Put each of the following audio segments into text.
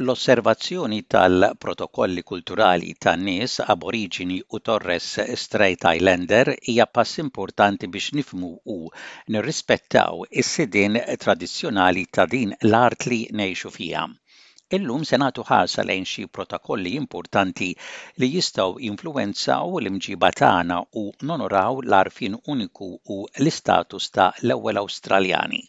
L-osservazzjoni tal-protokolli kulturali tan-nies Aboriġini u Torres Strait Islander hija pass importanti biex nifhmu u nirrispettaw is-sidien tradizzjonali ta' din l-art li ngħixu fiha. Illum se nagħtu ħarsa lejn xi protokolli importanti li jistgħu jinfluwenzaw l-imġiba tagħna u nonoraw l-għarfien uniku u l-istatus ta' l-ewwel Awstraljani.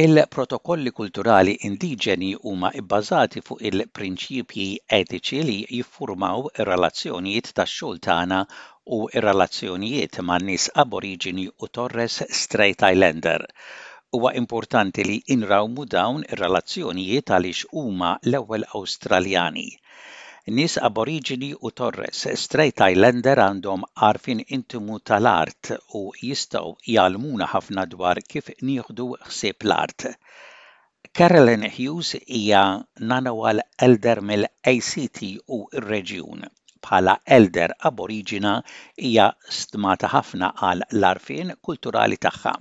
Il-protokolli kulturali indiġeni huma bbażati fuq il-prinċipji etiċi li jiffurmaw ir-relazzjonijiet tax-xogħol tagħna u r-relazzjonijiet ma' nies Aboriġini u Torres Strait Islander. Huwa importanti li inrawmu dawn ir-relazzjonijiet għaliex huma l-ewwel Awstraljani. Nies Aboriġini u Torres Strait Islander għandhom għarfien intimu tal-art u jistgħu jgħallmuna ħafna dwar kif nieħdu ħsieb l-art. Carolyn Hughes hija nana għal Elder mill-ACT u r-reġjun. Bħala Elder Aboriġina hija stmata ħafna għal l-għarfien kulturali tagħha.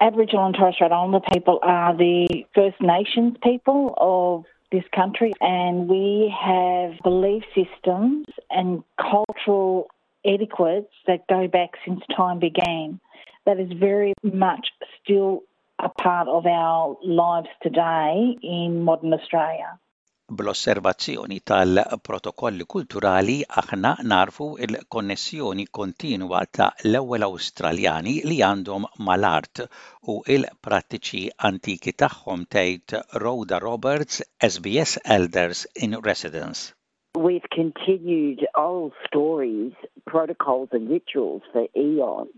Aboriginal and Torres Strait Islander people are the First Nations people of this country and we have belief systems and cultural etiquettes that go back since time began that is very much still are part of our lives today in modern Australia. Bl-osservazzjoni tal-protokolli kulturali aħna nagħrfu l-konnessjoni kontinwa ta' l-ewwel Awstraljani li għandhom ma' l-art u l-prattiċi antiki tagħhom tgħid Rhoda Roberts, SBS Elders in Residence. We've continued old stories, protocols and rituals for eons.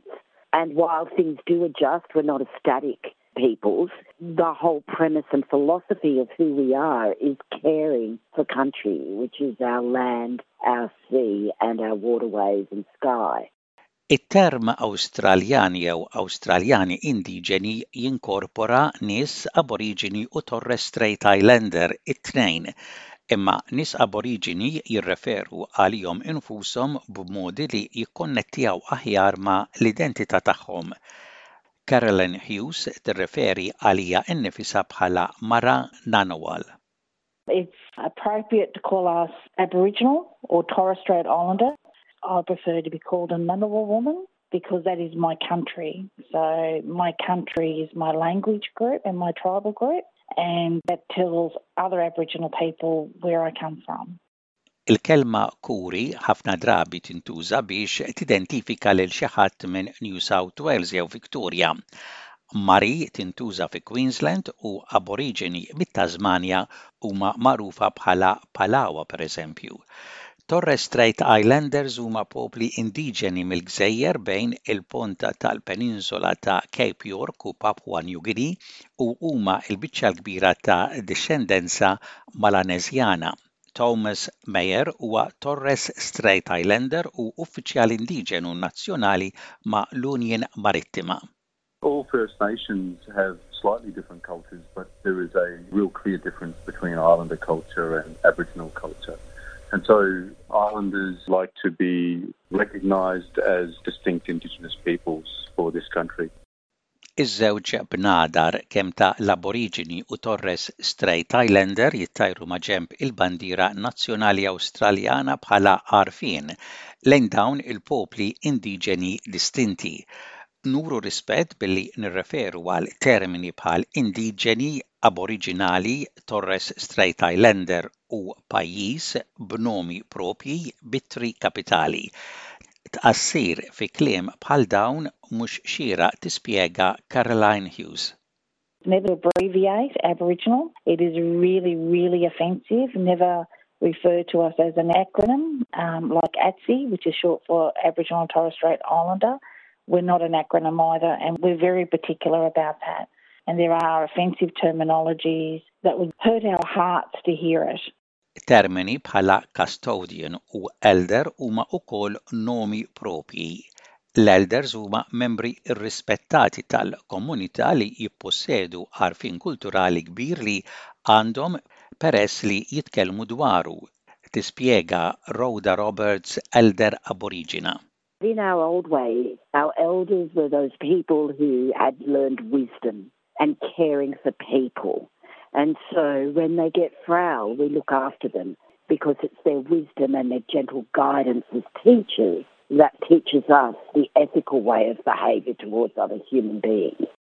And while things do adjust, we're not a static peoples. The whole premise and philosophy of who we are is caring for country, which is our land, our sea, and our waterways and sky. It-term Awstraljan jew Awstraljani indiġeni jinkorpora nies Aboriġini u Torres Strait Islander it-tnejn, imma nies Aboriġini jirreferu għalihom infushom b'modi li jikkonnettihau aħjar ma' l-identità tagħhom. Carolyn Hughes tirreferi għaliha nnifisha bħala mara Nanowal. It's appropriate to call us Aboriginal or Torres Strait Islander. I prefer to be called a Ngunnawal woman because that is my country. So my country is my language group and my tribal group, and that tells other Aboriginal people where I come from. Il-kelma Koori ħafna drabi tintuża biex tidentifika lil xi ħadd minn New South Wales jew Victoria. Mari tintuża fi Queensland u Aboriġini mit-Tasmanja huma magħrufa bħala Palawa pereżempju. Torres Strait Islanders huma popli indiġeni mill-gżejjer bejn il-ponta tal-peninsula ta' Cape York u Papua New Guinea u huma l-biċċa l-kbira ta' dixxendenza Malaneżjana. Thomas Mayer huwa Torres Strait Islander u uffiċjal indiġenu nazzjonali ma' l-Unjen Marittima. All First Nations have slightly different cultures, but there is a real clear difference between Islander culture and Aboriginal culture. And so islanders like to be recognised as distinct Indigenous peoples for this country. Iż-żewġ bnadar, kemm ta' l-Aboriġini u Torres Strait Islander, jittajru maġenb il-bandiera nazzjonali Awstraljana bħala għarfien lejn dawn il-popli indiġeni distinti. Nuru rispett billi nirreferu għal termini bħal indiġeni, aboriġinali, Torres Strait Islander u pajjiż b'nomi propji bitri kapitali. Tqassir fi kliem bħal dawn mhux xieraq tispjega Caroline Hughes. Never abbreviate Aboriginal. It is really, really offensive. Never refer to us as an acronym um, like ATSI, which is short for Aboriginal and Torres Strait Islander. We're not an acronym either, and we're very particular about that. And there are offensive terminologies that would hurt our hearts to hear it. Termini bħala custodian u elder huma ukoll nomi proprji. L-elders huma membri rrispettati tal-komunità li jippossedu għarfien kulturali kbir li għandhom peress li jitkellmu dwaru, tispjega Rhoda Roberts, elder Aboriġina. In our old way, our elders were those people who had learned wisdom and caring for people. And so when they get frail, we look after them because it's their wisdom and their gentle guidance as teachers that teaches us the ethical way of behaviour towards other human beings.